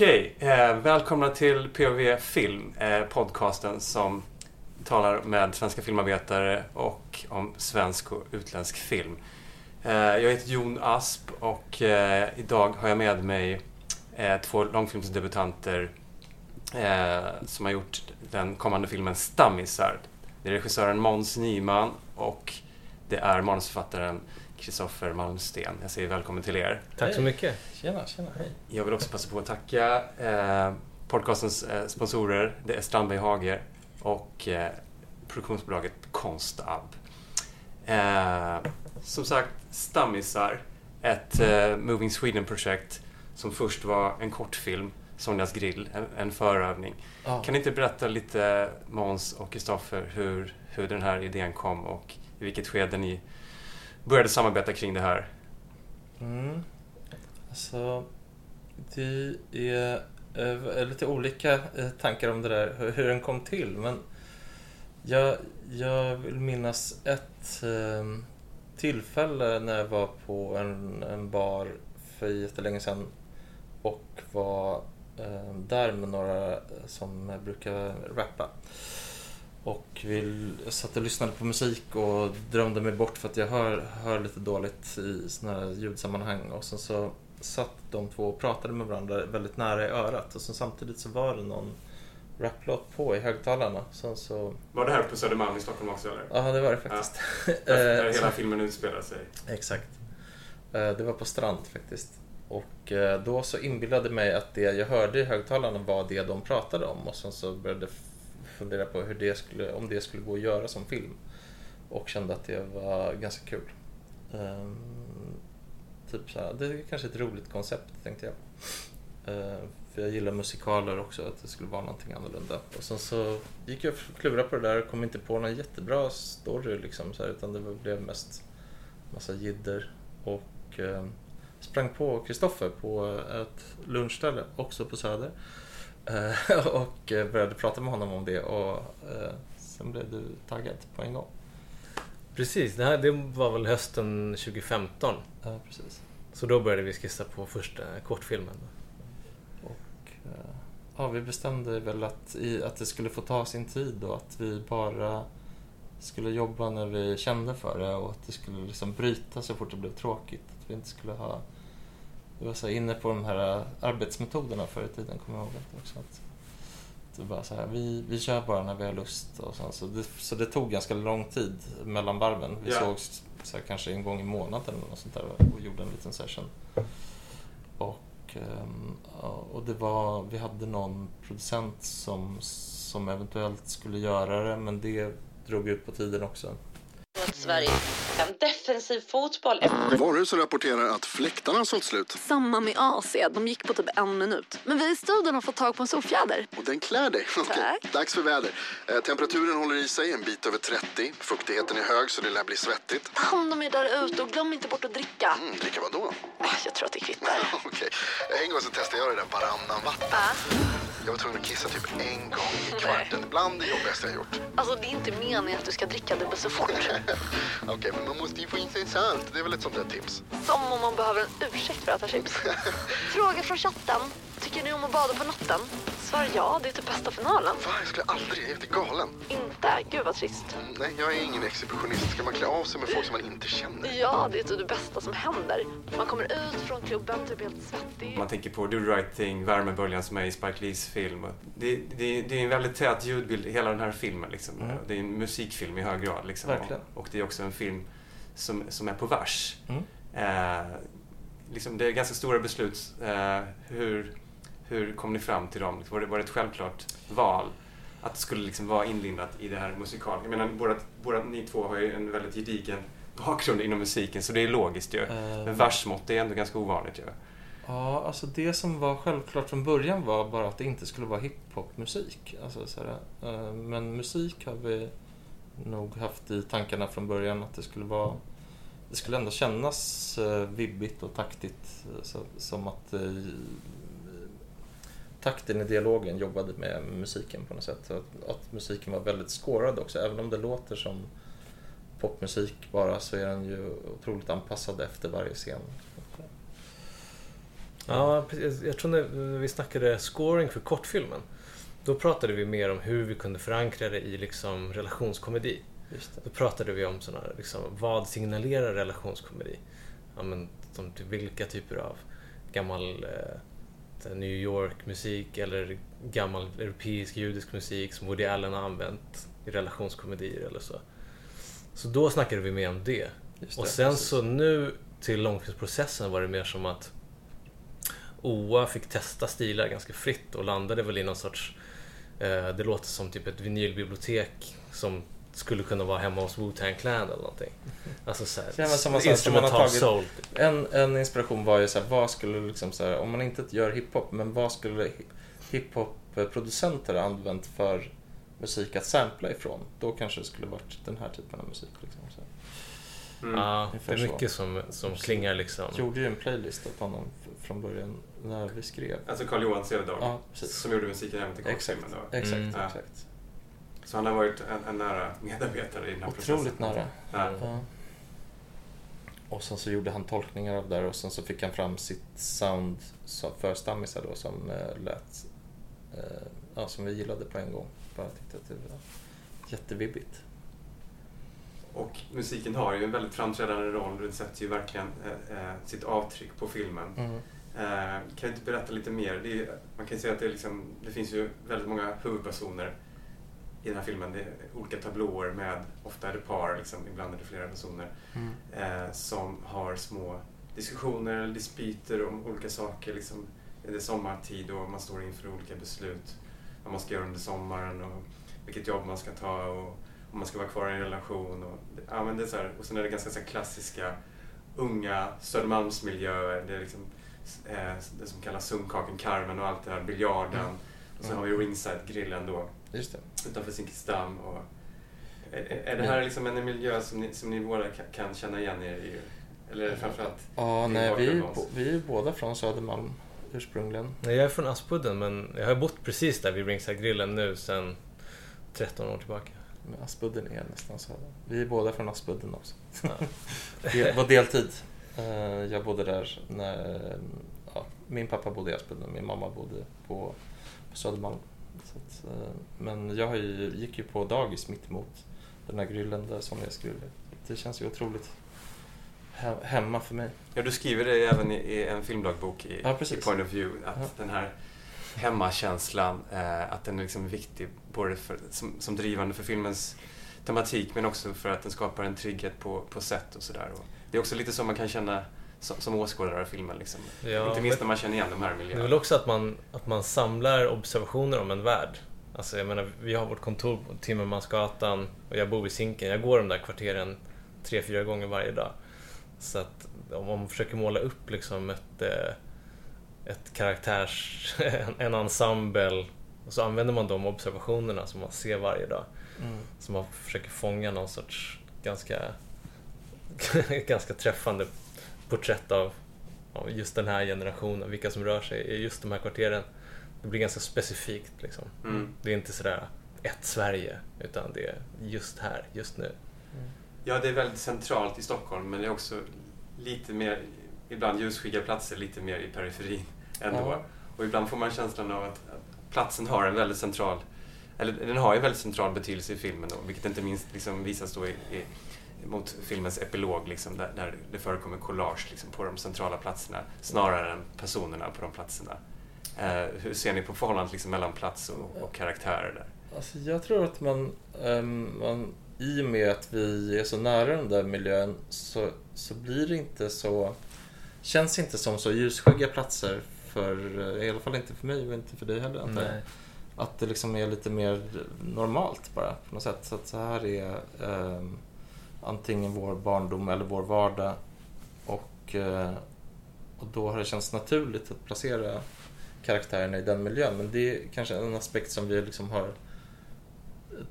Okej, eh, välkomna till POV Film, eh, podcasten som talar med svenska filmarbetare och om svensk och utländsk film. Eh, jag heter Jon Asp och eh, idag har jag med mig eh, två långfilmsdebutanter eh, som har gjort den kommande filmen Stammisar. Det är regissören Måns Nyman och det är manusförfattaren Kristoffer Malmsten. Jag säger välkommen till er. Tack så mycket. Tjena, tjena, hej. Jag vill också passa på att tacka eh, podcastens eh, sponsorer. Det är Strandberg Hager och eh, produktionsbolaget Konstab. Eh, som sagt, Stammisar, ett eh, Moving Sweden-projekt som först var en kortfilm, Sonjas grill, en, en förövning. Ja. Kan ni inte berätta lite, Måns och Kristoffer, hur, hur den här idén kom och i vilket skede ni började samarbeta kring det här? Mm. Alltså, det är eh, lite olika eh, tankar om det där, hur, hur den kom till. Men jag, jag vill minnas ett eh, tillfälle när jag var på en, en bar för jättelänge sedan och var eh, där med några som brukar rappa. Och vi satt och lyssnade på musik och drömde mig bort för att jag hör, hör lite dåligt i såna här ljudsammanhang. Och sen så satt de två och pratade med varandra väldigt nära i örat. Och sen samtidigt så var det någon raplåt på i högtalarna. Sen så, Var det här på Södermalm i Stockholm också eller? ja det var det faktiskt. Där Eh, hela filmen utspelar sig. Exakt. Eh, Det var på Strand faktiskt. Och eh, då så inbillade mig att det jag hörde i högtalarna var det de pratade om och sen så började fundera på hur det skulle, om det skulle gå att göra som film. Och kände att det var ganska kul. Um, typ så här, det är kanske ett roligt koncept tänkte jag. Uh, för jag gillar musikaler också, att det skulle vara någonting annorlunda. Och sen så gick jag och klurade på det där och kom inte på någon jättebra story liksom, så här, utan det blev mest massa jidder och uh, sprang på Kristoffer på ett lunchställe, också på Söder. Eh, och eh, började prata med honom om det och eh, sen blev du taggad på en gång. Precis, det här det var väl hösten 2015. Ja, precis. Så då började vi skissa på första kortfilmen. Och ja, vi bestämde väl att, i, att det skulle få ta sin tid och att vi bara skulle jobba när vi kände för det och att det skulle liksom bryta så fort det blev tråkigt. Att vi inte skulle ha... Vi var så inne på de här arbetsmetoderna förr i tiden, kommer jag ihåg också. Att, det var så här, vi, vi kör bara när vi har lust. Och sen, så, det, så det tog ganska lång tid mellan varven. Vi Ja. sågs så här, kanske en gång i månaden eller något sånt där och gjorde en liten session. Och, ehm, ja, och det var, vi hade någon producent som, som eventuellt skulle göra det men det drog ut på tiden också. Att Sverige en defensiv fotboll. Varuhuset rapporterar att fläktarna har sålt slut Samma med AC. De gick på typ en minut. Men vi i studion har fått tag på en solfjäder. och den klär dig. Okej, Tack. Dags för väder. Eh, temperaturen håller i sig en bit över 30. Fuktigheten är hög så det lär bli svettigt. Ta hand om er där ute och glöm inte bort att dricka. Mm, dricka vad då? Ah, Jag tror att det kvittar. Okej, en gång så testade jag det där varannan vatten. Jag var tvungen att kissa typ en gång i kvarten. Bland det jobbigaste jag gjort. alltså det är inte meningen att du ska dricka dubbelt så fort. Okej, men man måste ju få in sig salt. Det är väl ett sånt där tips. Som om man behöver en ursäkt för att äta chips. Fråga från chatten. Tycker ni om att bada på natten? Svar ja, det är typ bästa finalen. Fan, jag skulle aldrig, jag är helt galen. Inte? Gud vad trist. Mm, nej, jag är ingen exhibitionist. Ska man klä av sig med folk som man inte känner? Ja, det är typ det bästa som händer. Man kommer ut från klubben typ helt svettig. Man tänker på Do the right thing, värmeböljan som är i Spike Lees film. Det, det, det är en väldigt tät ljudbild hela den här filmen. Liksom. Mm. Det är en musikfilm i hög grad. Liksom. Verkligen. Och, och det är också en film som, som är på vers. Mm. Eh, liksom, det är ganska stora beslut. Eh, hur, hur kom ni fram till dem? Var det, var det ett självklart val? Att det skulle liksom vara inlindat i det här musikalen? Jag menar, båda, båda ni två har ju en väldigt gedigen bakgrund inom musiken, så det är logiskt ju. Eh, Men versmått är ändå ganska ovanligt ju. Ja, alltså det som var självklart från början var bara att det inte skulle vara hiphopmusik. Alltså, så här, eh, men musik har vi nog haft i tankarna från början att det skulle vara det skulle ändå kännas eh, vibbigt och taktigt så, som att takten i dialogen jobbade med musiken på något sätt. Att, att musiken var väldigt skårad också, även om det låter som popmusik bara så är den ju otroligt anpassad efter varje scen. Ja. Jag tror när vi snackade scoring för kortfilmen. Då pratade vi mer om hur vi kunde förankra det i liksom relationskomedi. Då pratade vi om såna, liksom, vad signalerar relationskomedi? Ja, men, som vilka typer av gammal eh, New York-musik eller gammal europeisk judisk musik som Woody Allen har använt i relationskomedier eller så. Så då snackade vi mer om det. Det, Och sen precis. så nu till långfilmsprocessen var det mer som att OA fick testa stilar ganska fritt och landade väl i någon sorts eh, Det låter som typ ett vinylbibliotek som skulle kunna vara hemma hos Wu-Tang Clan eller någonting. Alltså såhär, Ja, men som man sa, som man har instrumental tagit- soul. En, en inspiration var ju så här, vad skulle liksom så här, om man inte gör hiphop, men vad skulle hi- hiphop-producenter ha använt för musik att sampla ifrån? Då kanske det skulle varit den här typen av musik. Liksom. Så Mm. Ja, det är så. mycket som, som klingar liksom. jag gjorde ju en playlist åt honom från början när vi skrev. Alltså Carl Johan Severdal Ja, precis. som gjorde musiken även till Exakt, exakt, Mm. Ja. exakt. Så han har varit en, en nära medarbetare i den här processen. Otroligt nära. Ja. Ja. Och sen så gjorde han tolkningar av det där och sen så fick han fram sitt sound för stammisar då som eh, lät, eh, ja, som vi gillade på en gång. Bara tyckte att det var jättevibbigt. Och musiken har ju en väldigt framträdande roll. Den sätter ju verkligen eh, sitt avtryck på filmen. Mm. Eh, kan du inte berätta lite mer? Är, man kan ju säga att det, liksom, det finns ju väldigt många huvudpersoner i den här filmen. Det är olika tablåer med, ofta är det par, liksom, ibland är det flera personer, Mm. eh, som har små diskussioner eller dispyter om olika saker. Liksom, det är sommartid och man står inför olika beslut. Vad man ska göra under sommaren och vilket jobb man ska ta och om man ska vara kvar i en relation. Och, ja, men det är så här, och sen är det ganska så klassiska unga Södermalmsmiljöer. Det är liksom, eh, det som kallas Sundkaken Carmen och allt det här, biljarden. Och sen Mm. har vi Ringside-grillen då Just det. utanför Zinkensdamm. Och, är, är- det här liksom en miljö som ni, som ni båda kan, känna igen er i? Eller är det framförallt Ja, nej, vi, vi är båda från Södermalm ursprungligen. Nej, Jag är från Aspudden men jag har bott precis där vid Ringside-grillen nu sedan 13 år tillbaka. Men Aspudden är nästan söder. Vi är båda från Aspudden också. Ja. Det var deltid. Eh, Jag bodde där när ja, min pappa bodde i Aspudden, min mamma bodde på, på Södermalm. Att, eh, men jag ju, gick ju på dagis mitt emot den här grillen där Sonjas grill är. Det känns ju otroligt he- hemma för mig. Ja, du skriver det även i, en filmdagbok i, Ja, i Point of View. Att Ja. den här hemmakänslan, eh, att den är liksom viktig både för, som, som drivande för filmens tematik men också för att den skapar en trygghet på, på sätt och sådär. Det är också lite så man kan känna som, som åskådare av filmen. Liksom. Ja, Inte minst men- när man känner igen de här Det är miljöerna. väl också att man, att man samlar observationer om en värld. Alltså jag menar, vi har vårt kontor på Timmermansgatan och jag bor i Zinken. Jag går de där kvarteren tre, fyra gånger varje dag. Så att om man försöker måla upp liksom ett, eh, ett karaktärs... en- en ensemble och så använder man de observationerna som man ser varje dag. Så man försöker fånga någon sorts ganska, ganska träffande porträtt av, av just den här generationen, vilka som rör sig i just de här kvarteren. Det blir ganska specifikt liksom. Mm. Det är inte sådär ett Sverige, utan det är just här, just nu. Ja, det är väldigt centralt i Stockholm men det är också lite mer, ibland ljusskygga platser, lite mer i periferin ändå. Ja. Och ibland får man känslan av att platsen har en väldigt central, eller den har ju en väldigt central betydelse i filmen då, vilket inte minst liksom visas då i, i, mot filmens epilog liksom, där, där det förekommer collage liksom, på de centrala platserna snarare än personerna på de platserna. Eh, hur ser ni på förhållandet liksom, mellan plats och, och karaktärer där? Alltså, jag tror att man, ehm, man, i och med att vi är så nära den där miljön så, så blir det inte så, känns inte som så ljusskygga platser för, eh, i alla fall inte för mig och inte för dig heller antar jag. Nej. Att det liksom är lite mer normalt bara på något sätt. Så att så här är ehm, antingen vår barndom eller vår vardag. Och, eh, och då har det känts naturligt att placera karaktärerna i den miljön. Men det är kanske en aspekt som vi liksom har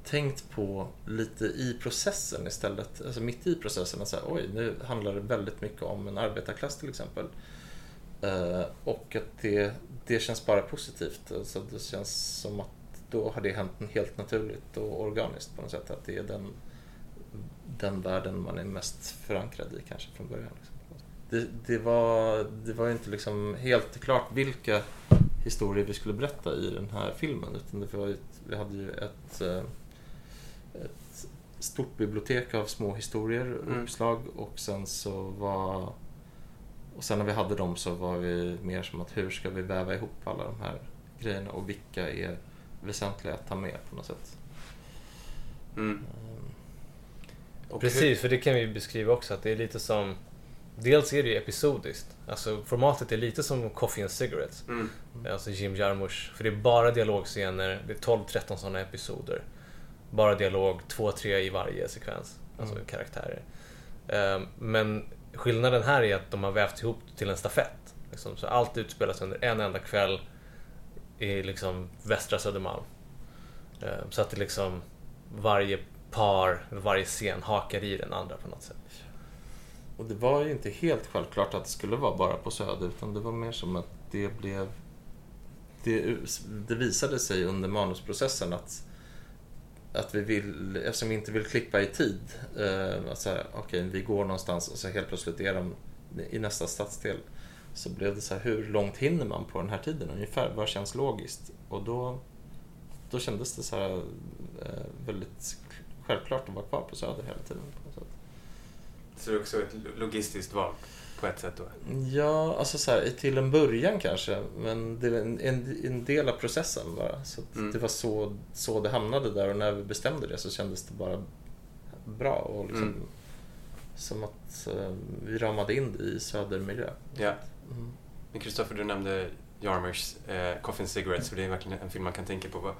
tänkt på lite i processen istället. Alltså mitt i processen. Att säga, Oj, nu handlar det väldigt mycket om en arbetarklass till exempel. Uh, och att det, det känns bara positivt. Alltså det känns som att då har det hänt helt naturligt och organiskt på något sätt. Att det är den, den världen man är mest förankrad i kanske från början. Liksom. det, det, var, det var inte liksom helt klart vilka historier vi skulle berätta i den här filmen. Utan det var ett, vi hade ju ett, eh, ett stort bibliotek av små historier, Mm. uppslag och sen så var och sen när vi hade dem så var vi mer som att hur ska vi väva ihop alla de här grejerna och vilka är väsentliga att ta med på något sätt. Mm. Och Precis, för det kan vi beskriva också att det är lite som... Dels är det ju episodiskt. Alltså formatet är lite som Coffee and Cigarettes. Hur, mm. Alltså Jim Jarmusch. För det är bara dialogscener. Det är 12-13 sådana episoder. Bara dialog, 2-3 i varje sekvens. Alltså Mm. karaktärer. Ehm, Men skillnaden här är att de har vävt ihop till en stafett. Liksom. Så allt utspelas under en enda kväll i liksom västra Södermalm. Ehm, Så att det liksom varje par, varje scen hakar i den andra på något sätt. Och det var ju inte helt självklart att det skulle vara bara på Söder utan det var mer som att det blev... Det, det visade sig under manusprocessen att, att vi vill, eftersom vi inte vill klippa i tid, eh, att säga okej vi går någonstans och så helt plötsligt är de i nästa stadsdel. Så blev det så här, hur långt hinner man på den här tiden ungefär? Vad känns logiskt? Och då, då kändes det så här eh, väldigt självklart att vara kvar på Söder hela tiden. Sätt. Så det är också ett logistiskt val på ett sätt då. Ja, alltså så här, till en början kanske. Men det var en, en, en del av processen bara. Så att Mm. det var så, så det hamnade där och när vi bestämde det så kändes det bara bra. Och liksom, Mm. Som att eh, vi ramade in det i södermiljö. Ja. Mm. Men Kristoffer, du nämnde Jarmers eh, Coffin Cigarettes, för det är verkligen en film man kan tänka på.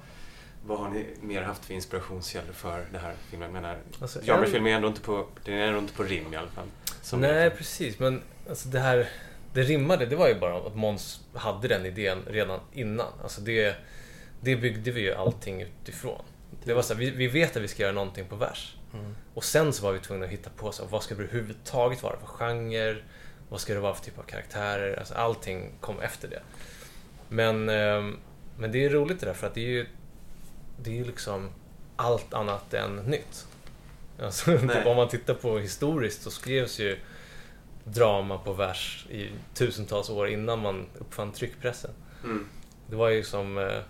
Vad, har ni mer haft för inspirationskällor för den här filmen? Jag menar, Alltså, Jarmers en- film är ändå inte på, den är ändå inte på rim i alla fall. Nej, precis. Men alltså det här... Det rimmade, det var ju bara att Måns hade den idén redan innan. Alltså det, det byggde vi ju allting utifrån. Det var så här, vi, vi vet att vi ska göra någonting på vers. Mm. Och sen så var vi tvungna att hitta på så här, vad ska det överhuvudtaget vara för genre? Vad ska det vara för typ av karaktärer? Alltså allting kom efter det. Men, ehm, men det är roligt det där för att det är ju det är ju liksom allt annat än nytt. Alltså, om man tittar på historiskt så skrevs ju drama på vers i tusentals år innan man uppfann tryckpressen. Mm. Det var ju som eh,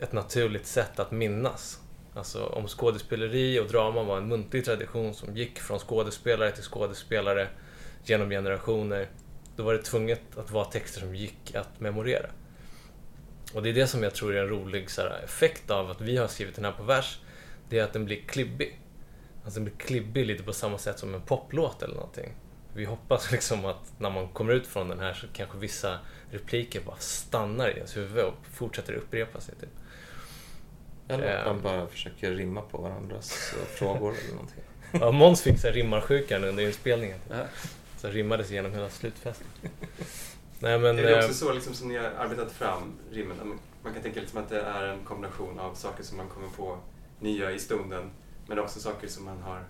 ett naturligt sätt att minnas. Alltså om skådespeleri och drama var en muntlig tradition som gick från skådespelare till skådespelare genom generationer. Då var det tvunget att vara texter som gick att memorera. Och det är det som jag tror är en rolig så här, effekt av att vi har skrivit den här på vers. Det är att den blir klibbig. Alltså den blir klibbig lite på samma sätt som en poplåt eller någonting. Vi hoppas liksom att när man kommer ut från den här så kanske vissa repliker bara stannar i ens huvud och fortsätter upprepa sig. Typ. Eller att Ehm. man bara försöker rimma på varandras frågor eller någonting. Ja, Måns fick så här rimmarsjukan under inspelningen. Typ. Så rimmades genom hela slutfesten. Nej men... Är det också eh, så liksom, som ni har arbetat fram rimmen? Man kan tänka liksom att det är en kombination av saker som man kommer på nya i stunden, men också saker som man har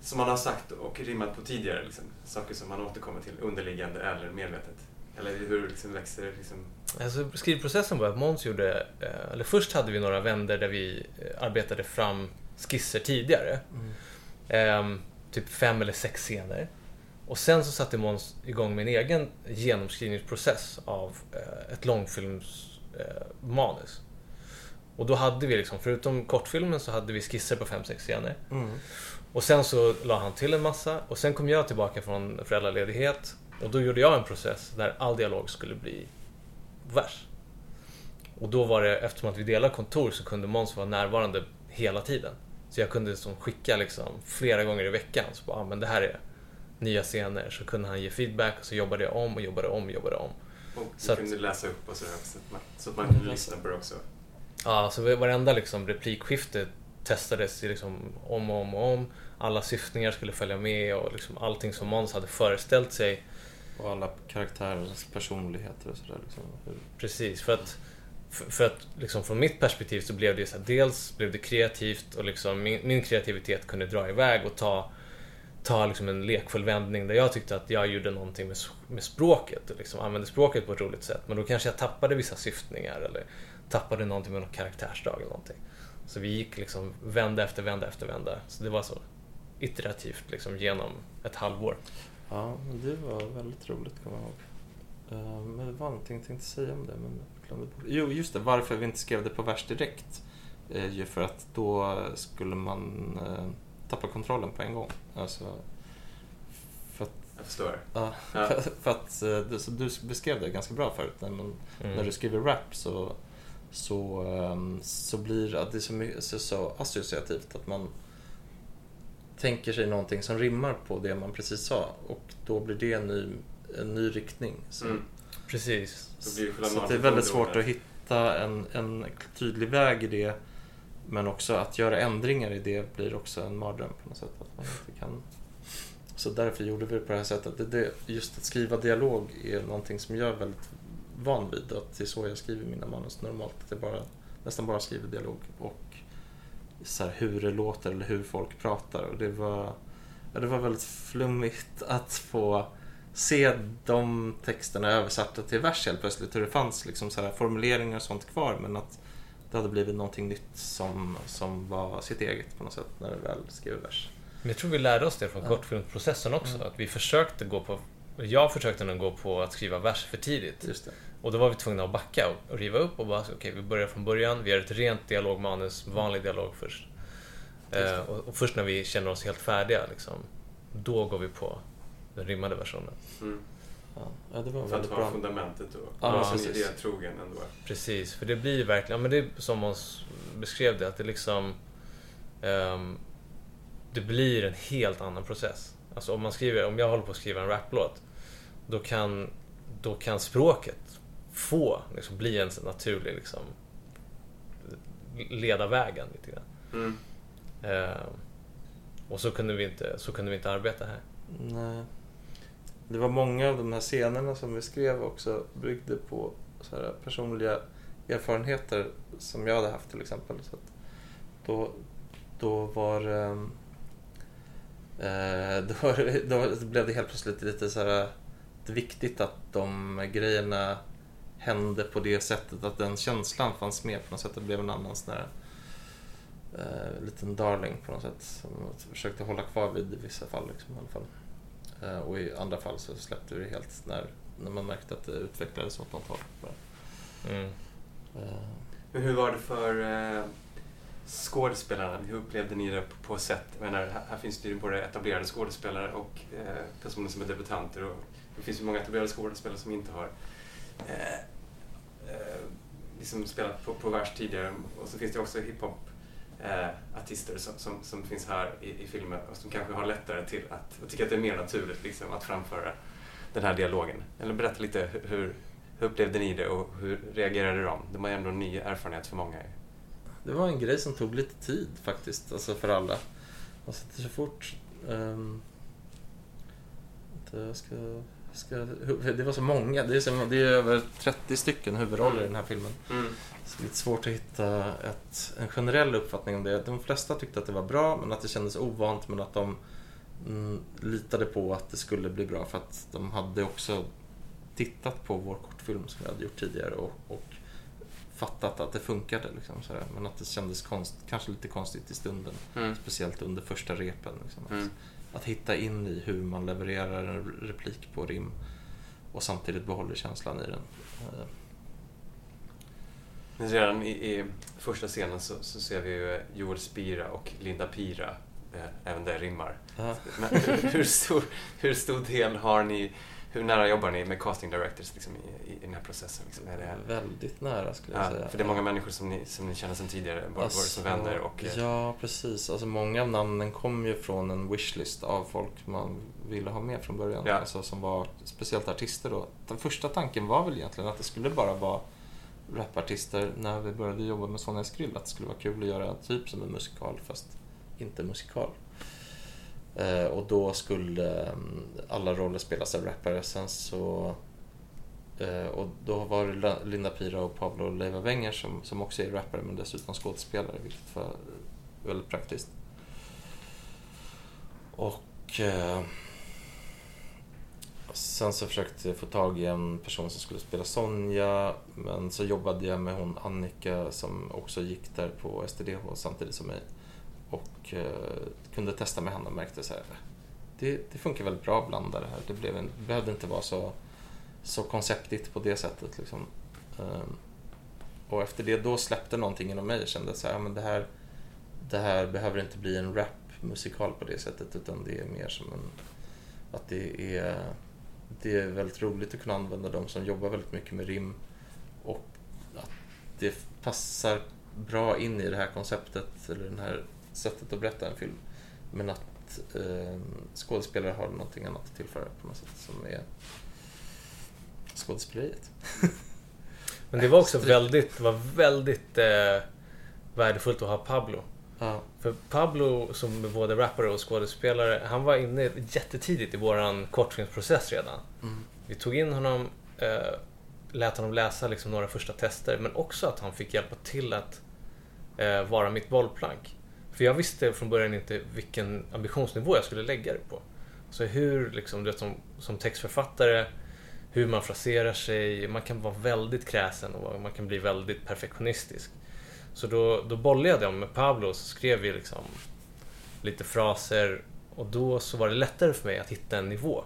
som man har sagt och rimmat på tidigare. Liksom. Saker som man återkommer till underliggande eller medvetet. Eller hur liksom växer det? Liksom... Alltså, skrivprocessen var att Måns gjorde... eh, Eller först hade vi några vändor där vi eh, arbetade fram skisser tidigare. Ehm, typ fem eller sex scener. Och sen så satte Måns igång en egen genomskrivningsprocess av eh, ett långfilmsmanus. Eh, och då hade vi liksom, förutom kortfilmen så hade vi skisser på fem, sex scener. Mm. Och sen så la han till en massa och sen kom jag tillbaka från föräldraledighet och då gjorde jag en process där all dialog skulle bli vers. Och då var det, eftersom att vi delade kontor så kunde Måns vara närvarande hela tiden. Så jag kunde som skicka liksom flera gånger i veckan. Så bara, ah, men det här är nya scener. Så kunde han ge feedback och så jobbade jag om och jobbade om och jobbade om. Och Så du att- kunde läsa upp och sådär, så att man, så att man kunde lyssna på det också. Ja, så varenda liksom replikskifte testades liksom om och om och om. Alla syftningar skulle följa med och liksom allting som Måns hade föreställt sig. Och alla karaktärers personligheter och sådär. Liksom. Precis, för att, för, för att liksom från mitt perspektiv så blev det så här, dels blev det kreativt och liksom min, min kreativitet kunde dra iväg och ta, ta liksom en lekfull vändning där jag tyckte att jag gjorde någonting med, med språket och liksom använde språket på ett roligt sätt. Men då kanske jag tappade vissa syftningar eller tappade någonting med något karaktärsdrag eller någonting. Så vi gick liksom vända efter vända efter vända. Så det var så iterativt liksom genom ett halvår. Ja, det var väldigt roligt kommer jag ihåg. Eh, men det var någonting jag tänkte säga om det, men jag glömde bort. Jo, just det. Varför vi inte skrev det på vers direkt. är ju för att då skulle man eh, eh, tappa kontrollen på en gång. Alltså, för att, Jag förstår. ja, Ja. för, för att eh, du, så du beskrev det ganska bra förut. När, man, Mm. när du skriver rap så, så, ehm, så blir att det är så, mycket, så, så associativt att man tänker sig någonting som rimmar på det man precis sa och då blir det en ny, en ny riktning. Så, Mm. Precis. Så så det är väldigt svårt att hitta en, en tydlig väg i det men också att göra ändringar i det blir också en mardröm på något sätt. Att man inte kan... Så därför gjorde vi det på det här sättet. Det, det, just att skriva dialog är någonting som jag är väldigt van vid. Att det är så jag skriver mina manus normalt. Att jag bara, nästan bara skriver dialog och så här, hur det låter eller hur folk pratar. Och det var, ja, det var väldigt flummigt att få se de texterna översatta till vers helt plötsligt. Hur det fanns liksom så här formuleringar och sånt kvar men att det hade blivit någonting nytt som, som var sitt eget på något sätt när det väl skrev vers. Men jag tror vi lärde oss det från Ja. kortfilmsprocessen också. Mm. Att vi försökte gå på... Jag försökte nog gå på att skriva vers för tidigt. Just det. Och då var vi tvungna att backa och- riva upp och bara, okej, vi börjar från början. Vi gör ett rent dialogmanus, vanlig dialog först. Eh, och, och först när vi känner oss helt färdiga, liksom, då går vi på den rimmade versionen. Mm. Ja, det var För att bra. fundamentet och Ja, vara idétrogen ändå. Precis, för det blir verkligen, ja, men det är som Måns beskrev det, att det liksom... ehm, det blir en helt annan process. Alltså om man skriver, om jag håller på att skriva en raplåt, då kan, då kan språket få liksom, bli en naturlig liksom, leda vägen lite grann. Mm. Ehm, och så kunde, vi inte, så kunde vi inte arbeta här. Nej. Det var många av de här scenerna som vi skrev också byggde på så här personliga erfarenheter som jag hade haft till exempel. Så att då, då var ehm, eh, då, då blev det helt plötsligt lite så här eh, viktigt att de grejerna hände på det sättet att den känslan fanns med på något sätt. Det blev en annan sån här eh, liten darling på något sätt som jag försökte hålla kvar vid i vissa fall. Liksom, i alla fall. Eh, och i andra fall så släppte vi det helt när, när man märkte att det utvecklades åt något håll. Mm. Eh, Men hur var det för eh, skådespelarna? Hur upplevde ni det på, sätt? Jag menar, här, finns det ju både etablerade skådespelare och eh, personer som är debutanter. Och det finns ju många etablerade skådespelare som inte har eh, eh, liksom spelat på, på vers tidigare. Och så finns det också hiphop eh, artister som, som, som finns här i, i filmen och som kanske har lättare till att, och tycker att det är mer naturligt liksom, att framföra den här dialogen. Eller berätta lite hur, hur, upplevde ni det och hur reagerade de? Det var ändå en ny erfarenhet för många. Det var en grej som tog lite tid faktiskt, alltså för alla. Alltså så fort... Um, jag ska, ska, det var så många, det är, så, det är över 30 stycken huvudroller i den här filmen. Mm. Så det är lite svårt att hitta ett, en generell uppfattning om det. De flesta tyckte att det var bra, men att det kändes ovant, men att de mm, litade på att det skulle bli bra för att de hade också tittat på vår kortfilm som vi hade gjort tidigare och, och fattat att det funkade. Liksom, sådär. Men att det kändes konst, kanske lite konstigt i stunden. Mm. Speciellt under första repen. Liksom. Att, Mm. att hitta in i hur man levererar en replik på rim och samtidigt behåller känslan i den. Eh, Men redan i, i första scenen så, så ser vi ju Joel Spira och Linda Pira. Eh, även det rimmar. ja. Hur, stor, hur stor del har ni, hur nära jobbar ni med casting directors liksom, i, i, den här processen? Liksom? Är det, Väldigt nära skulle jag ja, säga. för det är många människor som ni, som ni känner sedan tidigare, både, både som vänner och... eh, Ja, precis. Alltså, många av namnen kom ju från en wishlist av folk man ville ha med från början. Ja. Alltså, som var speciellt artister då. Den första tanken var väl egentligen att det skulle bara vara rapartister när vi började jobba med Sonja Skrill. Att det skulle vara kul att göra typ som en musikal fast inte musikal. Eh, och då skulle ehm, alla roller spelas av rappare. Sen så Eh, och då var det Linda Pira och Pablo Leiva Wenger som, som också är rappare men dessutom skådespelare, vilket var väldigt praktiskt. Och eh, sen så försökte jag få tag i en person som skulle spela Sonja, men så jobbade jag med hon Annika som också gick där på STDH samtidigt som mig. Och eh, kunde testa med henne och märkte så här, det, det funkar väldigt bra att blanda det här. Det, blev en, det behövde inte vara så, så konceptigt på det sättet. Liksom. Ehm, och efter det, då släppte någonting inom mig. Jag kände så här, men det här, det här behöver inte bli en rapmusikal på det sättet utan det är mer som en... Att det är, det är väldigt roligt att kunna använda dem som jobbar väldigt mycket med rim och att det passar bra in i det här konceptet eller den här sättet att berätta en film. Men att eh, skådespelare har någonting annat att tillföra på något sätt som är skådespeleriet. Men det var också väldigt, var väldigt eh, värdefullt att ha Pablo. Ja, För Pablo som både rappare och skådespelare, han var inne jättetidigt i våran kortfilmsprocess redan. mm, Vi tog in honom, eh, lät honom läsa liksom några första tester, men också att han fick hjälpa till att eh, vara mitt bollplank. För jag visste från början inte vilken ambitionsnivå jag skulle lägga det på. Så hur, liksom, du vet, som, som textförfattare, hur man fraserar sig, man kan vara väldigt kräsen och man kan bli väldigt perfektionistisk. Så då, då bollade jag med Pablo och så skrev vi liksom lite fraser och då så var det lättare för mig att hitta en nivå.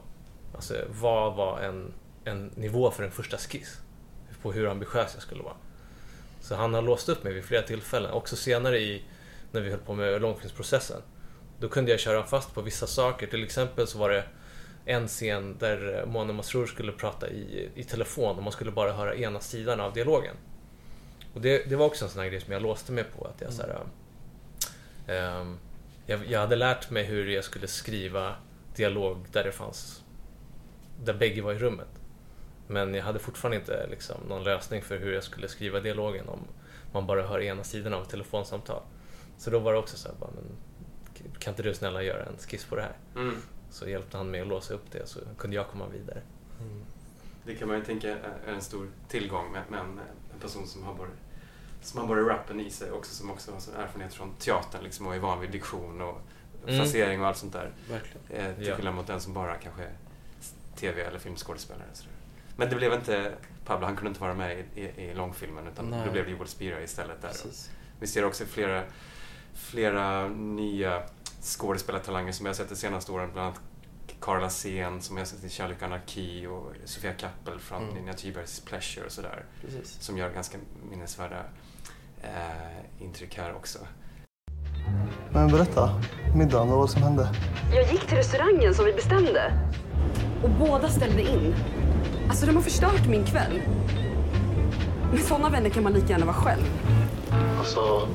Alltså vad var en, en nivå för en första skiss? På hur ambitiös jag skulle vara. Så han har låst upp mig vid flera tillfällen. Också senare i, när vi höll på med långfilmsprocessen. Då kunde jag köra fast på vissa saker. Till exempel så var det en scen där Mona Masrour skulle prata i, i telefon och man skulle bara höra ena sidan av dialogen. Och det, det var också en sån här grej som jag låste mig på. Att jag, så här, ehm, jag, jag hade lärt mig hur jag skulle skriva dialog där det fanns där bägge var i rummet. Men jag hade fortfarande inte liksom, någon lösning för hur jag skulle skriva dialogen om man bara hör ena sidan av ett telefonsamtal. Så då var det också så här, bara, men, kan inte du snälla göra en skiss på det här? Mm. Så hjälpte han mig att låsa upp det så kunde jag komma vidare. Det kan man ju tänka är en stor tillgång med, med en, en person som har både, som har både rappen i sig också som också har sån erfarenhet från teatern liksom, och är van vid diktion och Mm. frasering och allt sånt där. verkligen. Eh, till Ja. skillnad mot den som bara kanske är tv eller filmskådespelare. sådär. Men det blev inte Pablo, han kunde inte vara med i, i, i långfilmen utan Nej. då blev det Joel Spira istället där. Vi ser också flera, flera nya skådespelartalanger som jag har sett de senaste åren. Bland annat Carla Sen som jag har sett i Kärlek och anarki och Sofia Kappel från Mm. Nina Thybergs Pleasure och sådär. Precis. Som gör ganska minnesvärda eh, intryck här också. Men berätta, middagen, vad var det som hände? Jag gick till restaurangen som vi bestämde. Och båda ställde in. Alltså de har förstört min kväll. Med sådana vänner kan man lika gärna vara själv. Alltså...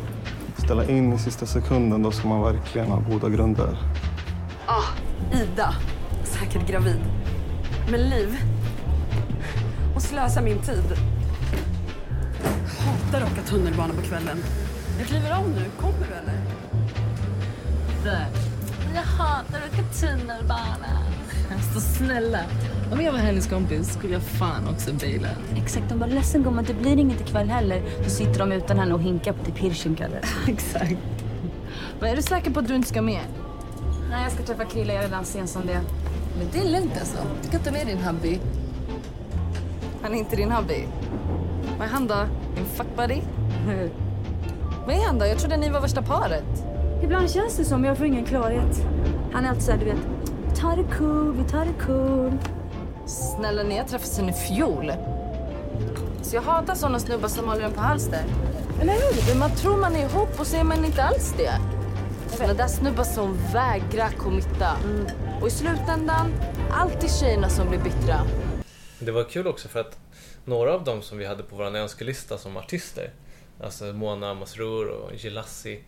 Ställa in i sista sekunden, då ska man verkligen ha goda grunder. Ah, Ida. Säkert gravid. Men Liv. Och slösa min tid. Hatar att åka tunnelbana på kvällen. Jag kliver av nu. Kommer du eller? Där. Jag hatar att åka tunnelbana. Alltså snälla. Om jag var hennes kompis skulle jag fan också bila. Exakt, de bara ledsen gumman det blir inget ikväll heller. Så sitter de utan henne och hinkar på till Pirschenkalle. Exakt. Men är du säker på att du inte ska med? Nej jag ska träffa Krille, jag är redan sen som det. Men det är lugnt alltså. Du kan ta med din hubby. Han är inte din hubby. Vad är han då? Din fuckbuddy? Vad är han då? Jag trodde ni var värsta paret. Ibland känns det som, jag får ingen klarhet. Han är alltid såhär, du vet. Ta det cool, vi tar det cool. Snälla, ni har träffats sen i fjol. Så jag hatar såna snubbar som håller en på halster. Eller hur? Man tror man är ihop och så är man inte alls det. Såna där snubbar som vägrar committa. Och i slutändan, alltid tjejerna som blir bittra. Det var kul också för att några av dem som vi hade på vår önskelista som artister, alltså Mona Masrour och Gilassi,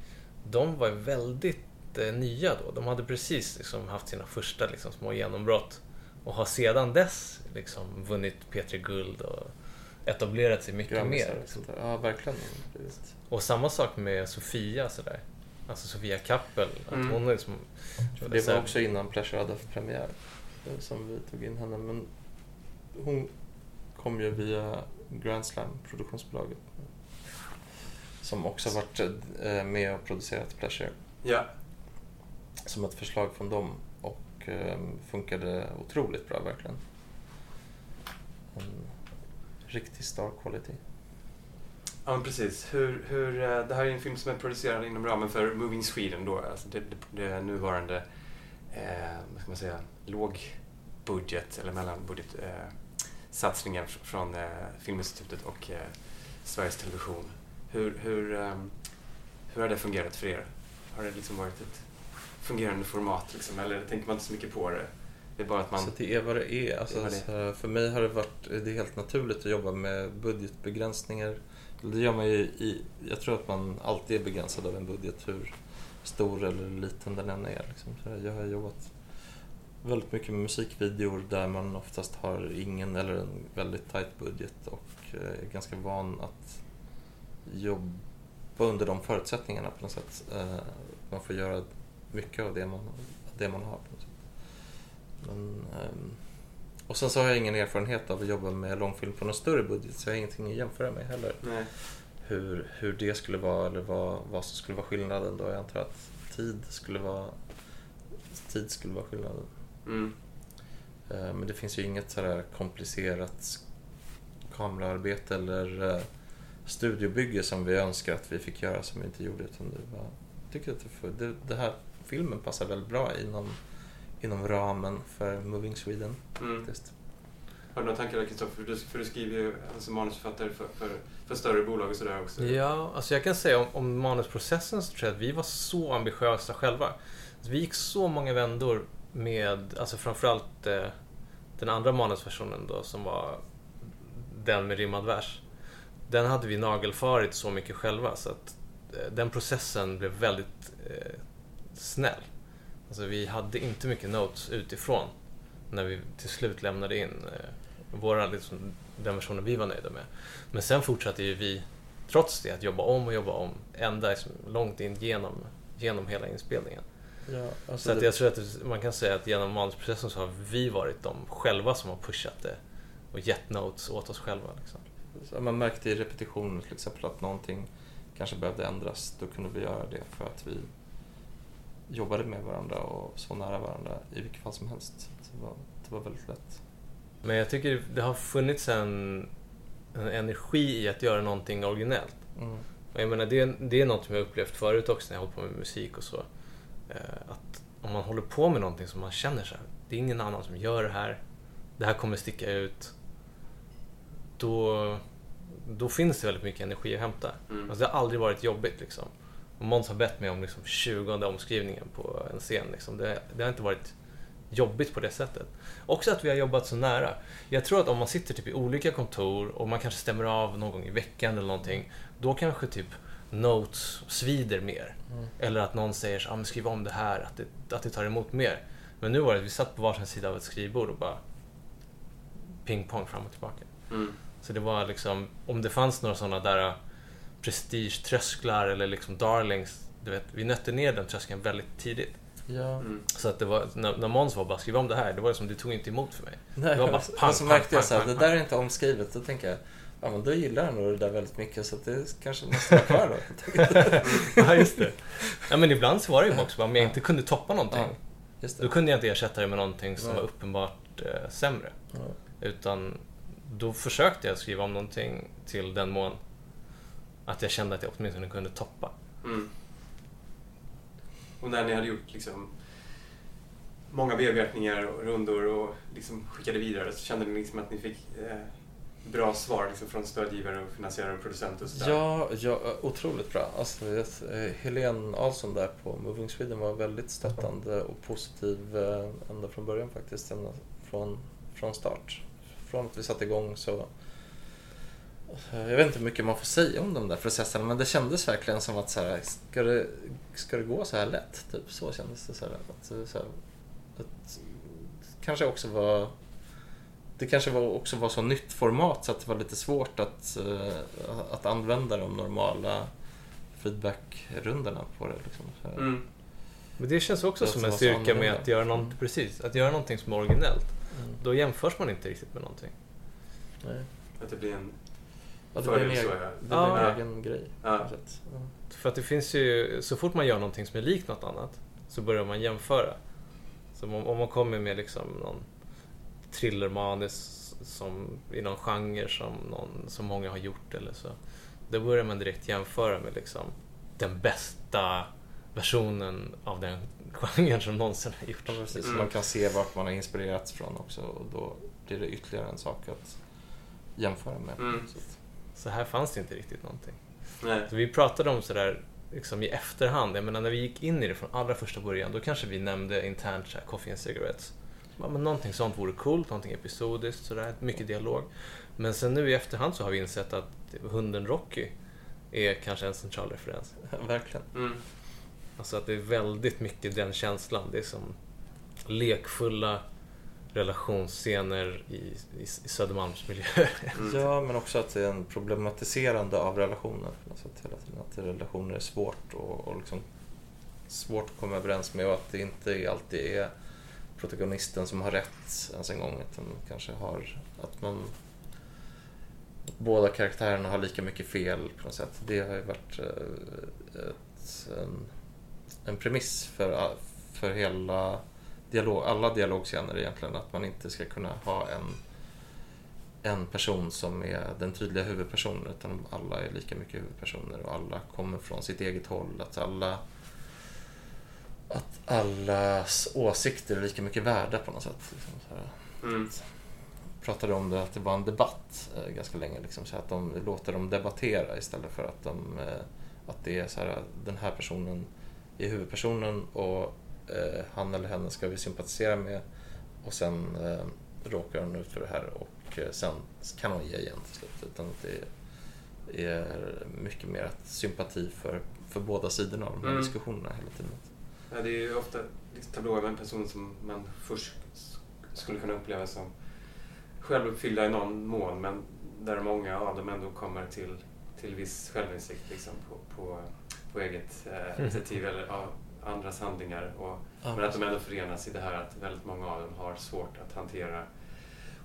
de var väldigt eh, nya då. De hade precis liksom, haft sina första liksom, små genombrott och har sedan dess liksom, vunnit P3 Guld och etablerat sig mycket Grammisar mer. där. Ja, verkligen. Precis. Och samma sak med Sofia sådär. Alltså Sofia Kappel. Att Mm. hon är liksom, det var här- också innan Pleasure hade haft premiär eh, som vi tog in henne. Men hon kom ju via Grand Slam, produktionsbolaget. Som också varit eh, med och producerat Pleasure. Ja, Som ett förslag från dem. Och funkade otroligt bra verkligen. En riktig star quality. Ja, men precis. Hur, hur, eh, det här är en film som är producerad inom ramen för Moving Sweden då, alltså det, det, det nuvarande eh, vad ska man säga, lågbudget eller mellanbudget eh, från eh, Filminstitutet och eh, Sveriges Television. Hur, hur, ehm, hur har det fungerat för er? Har det liksom varit ett fungerande format liksom, eller tänker man inte så mycket på det? Det är bara att man... Så det är vad det är. Alltså, Det är det här, för mig har det varit det är helt naturligt att jobba med budgetbegränsningar. Det gör man ju i, jag tror att man alltid är begränsad av en budget hur stor eller liten den än är. Liksom. Så jag har jobbat väldigt mycket med musikvideor där man oftast har ingen eller en väldigt tight budget och eh, är ganska van att jobba under de förutsättningarna på något sätt. Eh, Man får göra mycket av det man, det man har. Men, ehm, och sen så har jag ingen erfarenhet av att jobba med långfilm på någon större budget så jag har ingenting att jämföra med heller. Nej. Hur, hur det skulle vara eller vad, vad som skulle vara skillnaden då. Jag antar att tid skulle vara, tid skulle vara skillnaden. Mm. Eh, Men det finns ju inget sådär komplicerat kameraarbete eller eh, studiobygge som vi önskar att vi fick göra som vi inte gjorde. Utan det, var, jag tycker att det, det, det här filmen passar väldigt bra inom, inom ramen för Moving Sweden. Mm. Har du några tankar där Kristoffer? För du, för du skriver ju alltså, manusförfattare för, för, för större bolag och sådär också. Ja, alltså jag kan säga om, om manusprocessen så tror jag att vi var så ambitiösa själva. Alltså vi gick så många vändor med, alltså framförallt eh, den andra manusversionen då som var den med rimmad vers. Den hade vi nagelfarit så mycket själva så att eh, den processen blev väldigt eh, snäll. Alltså vi hade inte mycket notes utifrån när vi till slut lämnade in eh, våra, liksom, den versionen vi var nöjda med. Men sen fortsatte ju vi, trots det, att jobba om och jobba om ända liksom långt in genom, genom hela inspelningen. Ja, alltså så det- jag tror att man kan säga att genom manusprocessen så har vi varit de själva som har pushat det och gett notes åt oss själva. Liksom. Så man märkte i repetitionen till exempel att någonting kanske behövde ändras. Då kunde vi göra det för att vi jobbade med varandra och så nära varandra i vilket fall som helst. Det var, det var väldigt lätt. Men jag tycker det har funnits en, en energi i att göra någonting originellt. Mm. Och jag menar, det, det är något som jag upplevt förut också när jag hållit på med musik och så. Eh, Att om man håller på med någonting som man känner så här, det är ingen annan som gör det här, det här kommer sticka ut. Då, då finns det väldigt mycket energi att hämta. Mm. Alltså det har aldrig varit jobbigt liksom. Och Måns har bett mig om liksom 20 omskrivningen på en scen. Liksom. Det, det har inte varit jobbigt på det sättet. Också att vi har jobbat så nära. Jag tror att om man sitter typ i olika kontor och man kanske stämmer av någon gång i veckan eller någonting. Då kanske typ notes svider mer. Mm. Eller att någon säger så, ah, men skriv om det här, att det, att det tar emot mer. Men nu var det att vi satt på varsin sida av ett skrivbord och bara pingpong fram och tillbaka. Mm. Så det var liksom, om det fanns några sådana där prestigetrösklar eller liksom darlings, du vet, vi nötte ner den tröskeln väldigt tidigt. Ja. Mm. Så att det var, när, när Måns var bara skriv om det här, det var som det tog inte emot för mig. Nej, det var bara och pang, så pang, märkte jag pang, så här, pang, det pang. där är inte omskrivet. Då tänker jag, ja men då gillar han nog det där väldigt mycket så att det kanske måste vara kvar då. ja, just det. Ja, men ibland så var det ju också bara, om jag inte kunde toppa någonting, Ja, just det. då kunde jag inte ersätta det med någonting som Nej. var uppenbart eh, sämre. Ja. Utan då försökte jag skriva om någonting till den mån att jag kände att jag åtminstone kunde toppa. Mm. Och när ni hade gjort liksom många bearbetningar och rundor och liksom skickade vidare så kände ni liksom att ni fick eh, bra svar liksom från stödgivare och finansiärer och producenter och sådär? Ja, ja, otroligt bra. Alltså, jag- eh, Helene Ahlsson där på Moving Sweden var väldigt stöttande och positiv eh, ända från början faktiskt. Ända från, från start. Från att vi satte igång så... Jag vet inte hur mycket man får säga om de där processerna men det kändes verkligen som att så här, ska, det, ska det gå så här lätt? Typ så kändes det. Så här, att, så här, att, kanske också var det kanske var, också var så nytt format så att det var lite svårt att, eh, att använda de normala feedbackrundorna på det. Liksom. Så här. Mm. Men det känns också Det som en styrka med att göra, något, precis, att göra någonting som är originellt. Mm. Då jämförs man inte riktigt med någonting. Nej. Att det blir en Ja, det var en egen, det var Ja. en egen grej. För att det finns ju, så fort man gör någonting som är likt något annat så börjar man jämföra. Så om, om man kommer med liksom någon thrillermanus som, i någon genre som, någon, som många har gjort eller så. Då börjar man direkt jämföra med liksom den bästa versionen av den genren som någonsin har gjorts. Ja, precis. Mm. Man kan se vart man har inspirerats från också och då blir det ytterligare en sak att jämföra med. Mm. Så här fanns det inte riktigt någonting. Nej. Så vi pratade om sådär liksom i efterhand. Jag menar när vi gick in i det från allra första början då kanske vi nämnde internt såhär, Coffee and Cigarettes. Ja, men någonting sånt vore coolt, någonting episodiskt, sådär, mycket dialog. Men sen nu i efterhand så har vi insett att hunden Rocky är kanske en central referens. verkligen. Mm. Alltså att det är väldigt mycket den känslan. Det är som lekfulla relationsscener i, i, i Södermalmsmiljöer. Ja, men också att det är en problematiserande av relationer. något sätt hela tiden. Att relationer är svårt och, och liksom svårt att komma överens med och att det inte alltid är protagonisten som har rätt ens en gång. Utan kanske har att man att båda karaktärerna har lika mycket fel på något sätt. Det har ju varit eh, ett, en, en premiss för, för hela dialog, alla dialogscener egentligen. Att man inte ska kunna ha en en person som är den tydliga huvudpersonen utan alla är lika mycket huvudpersoner och alla kommer från sitt eget håll. Att alla att allas åsikter är lika mycket värda på något sätt. Liksom. Mm. pratade om det, att det var en debatt eh, ganska länge. Liksom, så att de låter dem debattera istället för att, de, eh, att det är så här, den här personen är huvudpersonen och eh, han eller henne ska vi sympatisera med och sen eh, råkar hon ut för det här och eh, sen kan hon ge igen till slut. Utan det är mycket mer att sympati för, för båda sidorna av de här Mm. diskussionerna hela tiden. Ja, det är ju ofta liksom tablåer med en person som man först skulle kunna uppleva som självuppfyllda i någon mån men där många av dem ändå kommer till, till viss självinsikt liksom, på, på, på eget eh, initiativ eller av andras handlingar. Och, Ja, men att de ändå förenas i det här att väldigt många av dem har svårt att hantera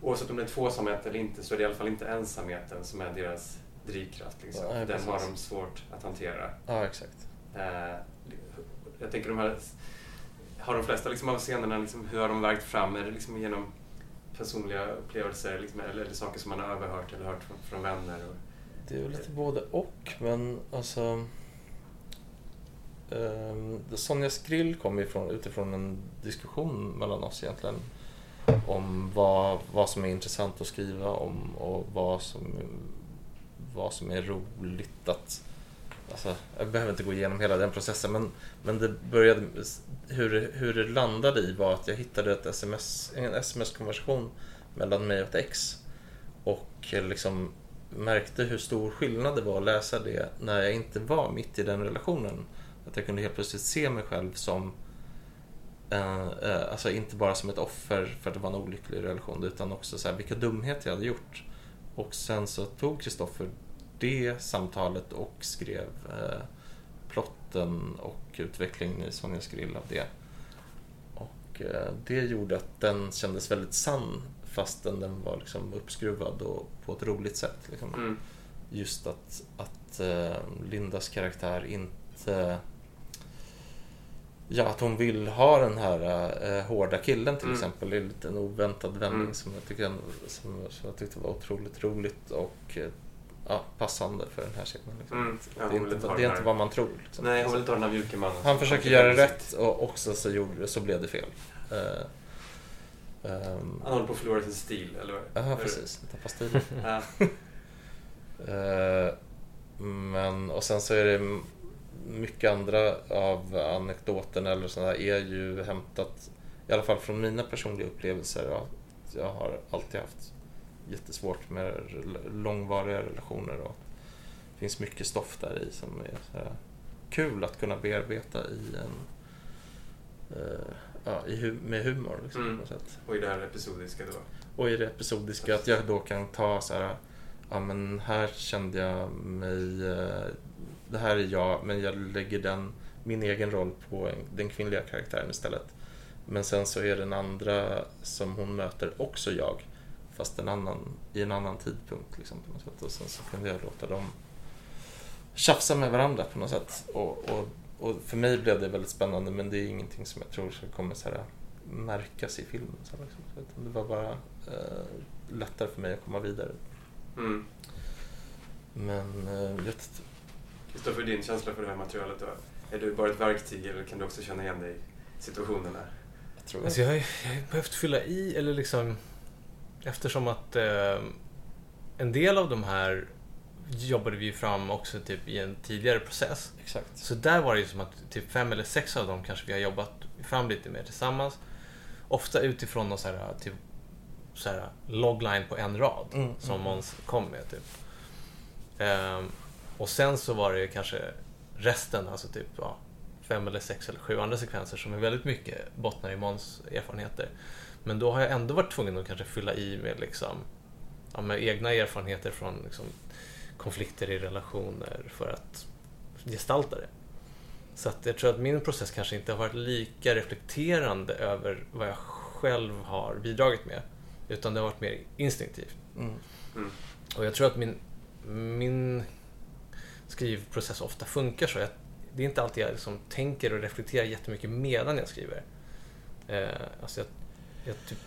Oavsett om det är tvåsamhet eller inte så är det i alla fall inte ensamheten som är deras drivkraft. Liksom. Nej, Den har de svårt att hantera. Ja, exakt. Eh, jag tänker de här, har de flesta liksom av scenerna, liksom, hur har de vägt fram? Är det liksom genom personliga upplevelser liksom, eller det saker som man har överhört eller hört från, från vänner? Och, Det är väl lite både och, men alltså... Ehm, Sonjas Sonja Skrill kom ifrån, utifrån en diskussion mellan oss egentligen om vad, vad som är intressant att skriva om och vad som, vad som är roligt att... Alltså, jag behöver inte gå igenom hela den processen men, men det började, hur, hur det landade i var att jag hittade ett SMS, en sms-konversation mellan mig och ett ex och eh, liksom märkte hur stor skillnad det var att läsa det när jag inte var mitt i den relationen. Att jag kunde helt plötsligt se mig själv som eh, eh, alltså inte bara som ett offer för att det var en olycklig relation utan också så här, vilka dumheter jag hade gjort. Och sen så tog Kristoffer det samtalet och skrev eh, plotten och utvecklingen i Sonja Skrill av det. Och eh, det gjorde att den kändes väldigt sann fastän den var liksom uppskruvad och på ett roligt sätt. Liksom. Mm. Just att, att eh, Lindas karaktär inte... Ja, att hon vill ha den här eh, hårda killen till Mm. exempel. Det är en oväntad vändning Mm. som, jag tycker, som, som jag tyckte var otroligt roligt och eh, ja, passande för den här scenen. Liksom. Mm. Ja, det, är inte, det är inte vad man tror. Liksom. Nej, hon vill inte ha den här mjuke mannen. Han försöker göra till rätt och också så, gjorde, så blev det fel. Eh, ehm, Han håller på att förlora sin stil, eller vad? Ja, precis. Tappa stilen. Eh, Men, och sen så är det mycket andra av anekdoterna eller sådär är ju hämtat, i alla fall från mina personliga upplevelser. Ja, jag har alltid haft jättesvårt med långvariga relationer och det finns mycket stoff där i som är kul att kunna bearbeta i en eh, ja, i med humor liksom, Mm. Och i det här episodiska då? Och i det episodiska att jag då kan ta så här, ja men här kände jag mig, eh, det här är jag, men jag lägger den, min egen roll på en, den kvinnliga karaktären istället. Men sen så är den andra som hon möter också jag, fast en annan, i en annan tidpunkt liksom på något sätt. Och sen så kunde jag låta dem tjafsa med varandra på något sätt. Och, och, och för mig blev det väldigt spännande, men det är ingenting som jag tror kommer så här märkas i filmen. Så här, liksom. Det var bara eh, lättare för mig att komma vidare. Mm. Men eh, jag vet Kristoffer, din känsla för det här materialet då? Är du bara ett verktyg eller kan du också känna igen dig situationen är? Jag tror Alltså jag, har, jag har behövt fylla i, eller liksom... Eftersom att eh, en del av de här jobbade vi fram också typ i en tidigare process. Exakt. Så där var det ju som att typ fem eller sex av dem kanske vi har jobbat fram lite mer tillsammans. Ofta utifrån någon så här, typ, så här logline på en rad Mm, som mm. Måns kom med. Typ. Ehm, och sen så var det kanske resten, alltså typ ja, fem eller sex eller sju andra sekvenser som är väldigt mycket bottnar i Måns erfarenheter. Men då har jag ändå varit tvungen att kanske fylla i med, liksom, ja, med egna erfarenheter från liksom, konflikter i relationer för att gestalta det. Så att jag tror att min process kanske inte har varit lika reflekterande över vad jag själv har bidragit med. Utan det har varit mer instinktivt. Mm. Mm. Och jag tror att min, min skrivprocess ofta funkar så. Jag, det är inte alltid jag liksom tänker och reflekterar jättemycket medan jag skriver. Eh, alltså jag, jag typ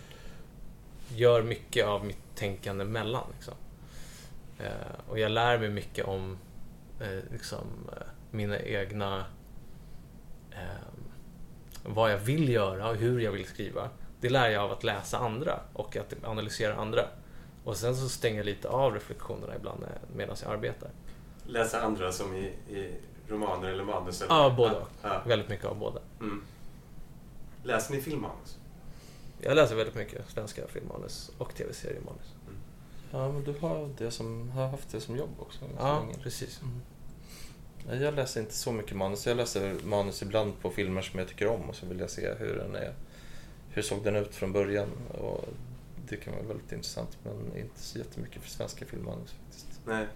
gör mycket av mitt tänkande mellan. Liksom. Eh, och jag lär mig mycket om eh, liksom, eh, mina egna... Eh, vad jag vill göra och hur jag vill skriva. Det lär jag av att läsa andra och att analysera andra. Och sen så stänger jag lite av reflektionerna ibland eh, medan jag arbetar. Läsa andra som i, i romaner eller manus? Eller? Ja, både ja. Ja. Väldigt mycket av båda. Mm. Läser ni filmmanus? Jag läser väldigt mycket svenska filmmanus och tv-seriemanus. Ja, men du har, det som, har haft det som jobb också. Ja, länge. precis. Mm. Jag läser inte så mycket manus. Jag läser manus ibland på filmer som jag tycker om och så vill jag se hur den är. Hur såg den ut från början? Och det kan vara väldigt intressant men inte så jättemycket för svenska filmmanus faktiskt. Nej.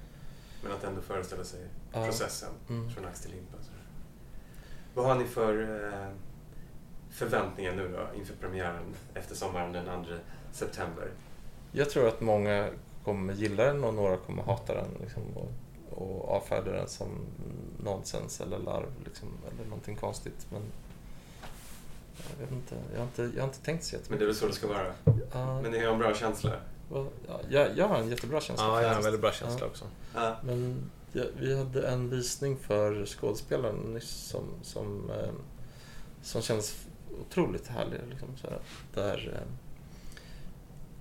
Men att ändå föreställa sig Ja. processen Mm. från ax till limpa. Vad har ni för eh, förväntningar nu då inför premiären efter sommaren den 2 september? Jag tror att många kommer gilla den och några kommer hata den liksom, och, och avfärda den som nonsens eller larv liksom, eller någonting konstigt. Men jag vet inte, jag har inte, jag har inte tänkt så Men det är väl så det ska vara? Ja. Men ni har en bra känsla? Jag, jag har en jättebra känsla. Ja, jag har en väldigt bra känsla också. Ja. Men ja, vi hade en visning för skådespelaren nyss som, som, eh, som kändes otroligt härlig. Liksom, så här, där,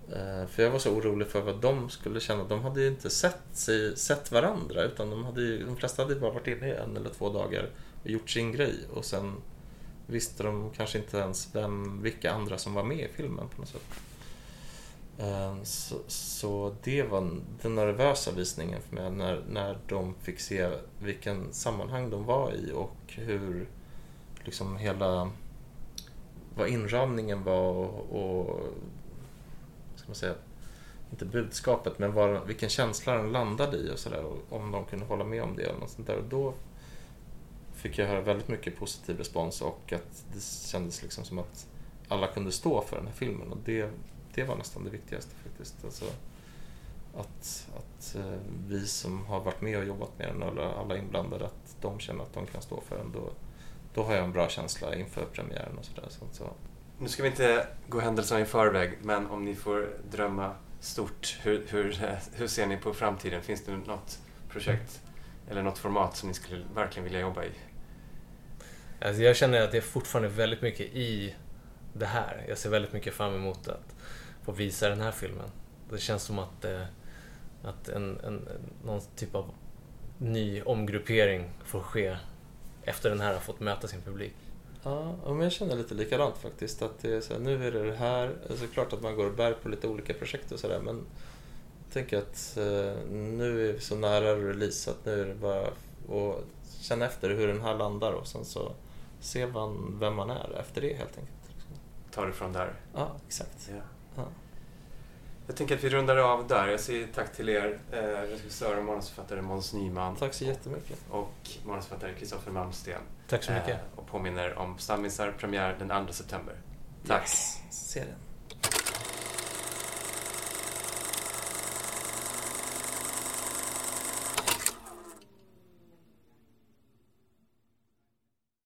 eh, eh, för jag var så orolig för vad de skulle känna. De hade ju inte sett, sig, sett varandra utan de, hade ju, de flesta hade ju bara varit inne i en eller två dagar och gjort sin grej. Och sen visste de kanske inte ens vem, vilka andra som var med i filmen på något sätt. Ehm, så, så det var den nervösa visningen för mig när, när de fick se vilken sammanhang de var i och hur liksom hela vad inramningen var och, och vad ska man säga, inte budskapet men var, vilken känsla den landade i och sådär om de kunde hålla med om det eller något sånt där. Och då fick jag höra väldigt mycket positiv respons och att det kändes liksom som att alla kunde stå för den här filmen och det, det var nästan det viktigaste faktiskt. Alltså, att att eh, vi som har varit med och jobbat med den, eller alla inblandade, att de känner att de kan stå för den. Då, då har jag en bra känsla inför premiären och sådär. Så, så. Nu ska vi inte gå händelserna i förväg, men om ni får drömma stort, hur, hur, eh, hur ser ni på framtiden? Finns det något projekt eller något format som ni skulle verkligen vilja jobba i? Alltså jag känner att det är fortfarande väldigt mycket i det här. Jag ser väldigt mycket fram emot att få visa den här filmen. Det känns som att, eh, att en, en, någon typ av ny omgruppering får ske efter den här har fått möta sin publik. Ja, men jag känner lite likadant faktiskt. Att det är så här, nu är det det här. Alltså, klart att man går och bär på lite olika projekt och sådär. Men jag tänker att eh, nu är vi så nära release att nu är det bara att känna efter hur den här landar och sen så se man, vem man är efter det helt enkelt. Ta det från där. Ja, exakt. Ja. Ja. Jag tänker att vi rundar av där. Jag säger tack till er, eh, regissör och manusförfattare Måns Nyman. Tack så jättemycket. Och manusförfattare Kristoffer Malmsten. Tack så mycket. Eh, och påminner om Stammisar premiär den 2 september. Tack! Yes. Se den.